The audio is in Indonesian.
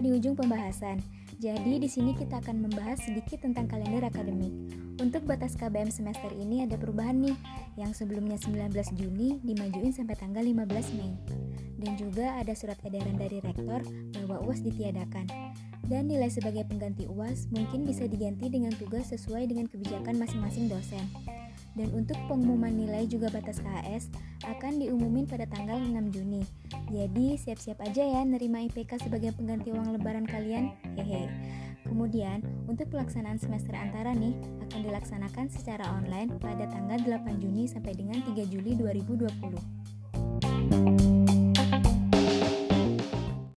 di ujung pembahasan. Jadi di sini kita akan membahas sedikit tentang kalender akademik. Untuk batas KBM semester ini ada perubahan nih, yang sebelumnya 19 Juni dimajuin sampai tanggal 15 Mei. Dan juga ada surat edaran dari rektor bahwa UAS ditiadakan. Dan nilai sebagai pengganti UAS mungkin bisa diganti dengan tugas sesuai dengan kebijakan masing-masing dosen. Dan untuk pengumuman nilai juga batas KHS akan diumumin pada tanggal 6 Juni. Jadi siap-siap aja ya nerima IPK sebagai pengganti uang lebaran kalian. Hehe. Kemudian, untuk pelaksanaan semester antara nih akan dilaksanakan secara online pada tanggal 8 Juni sampai dengan 3 Juli 2020.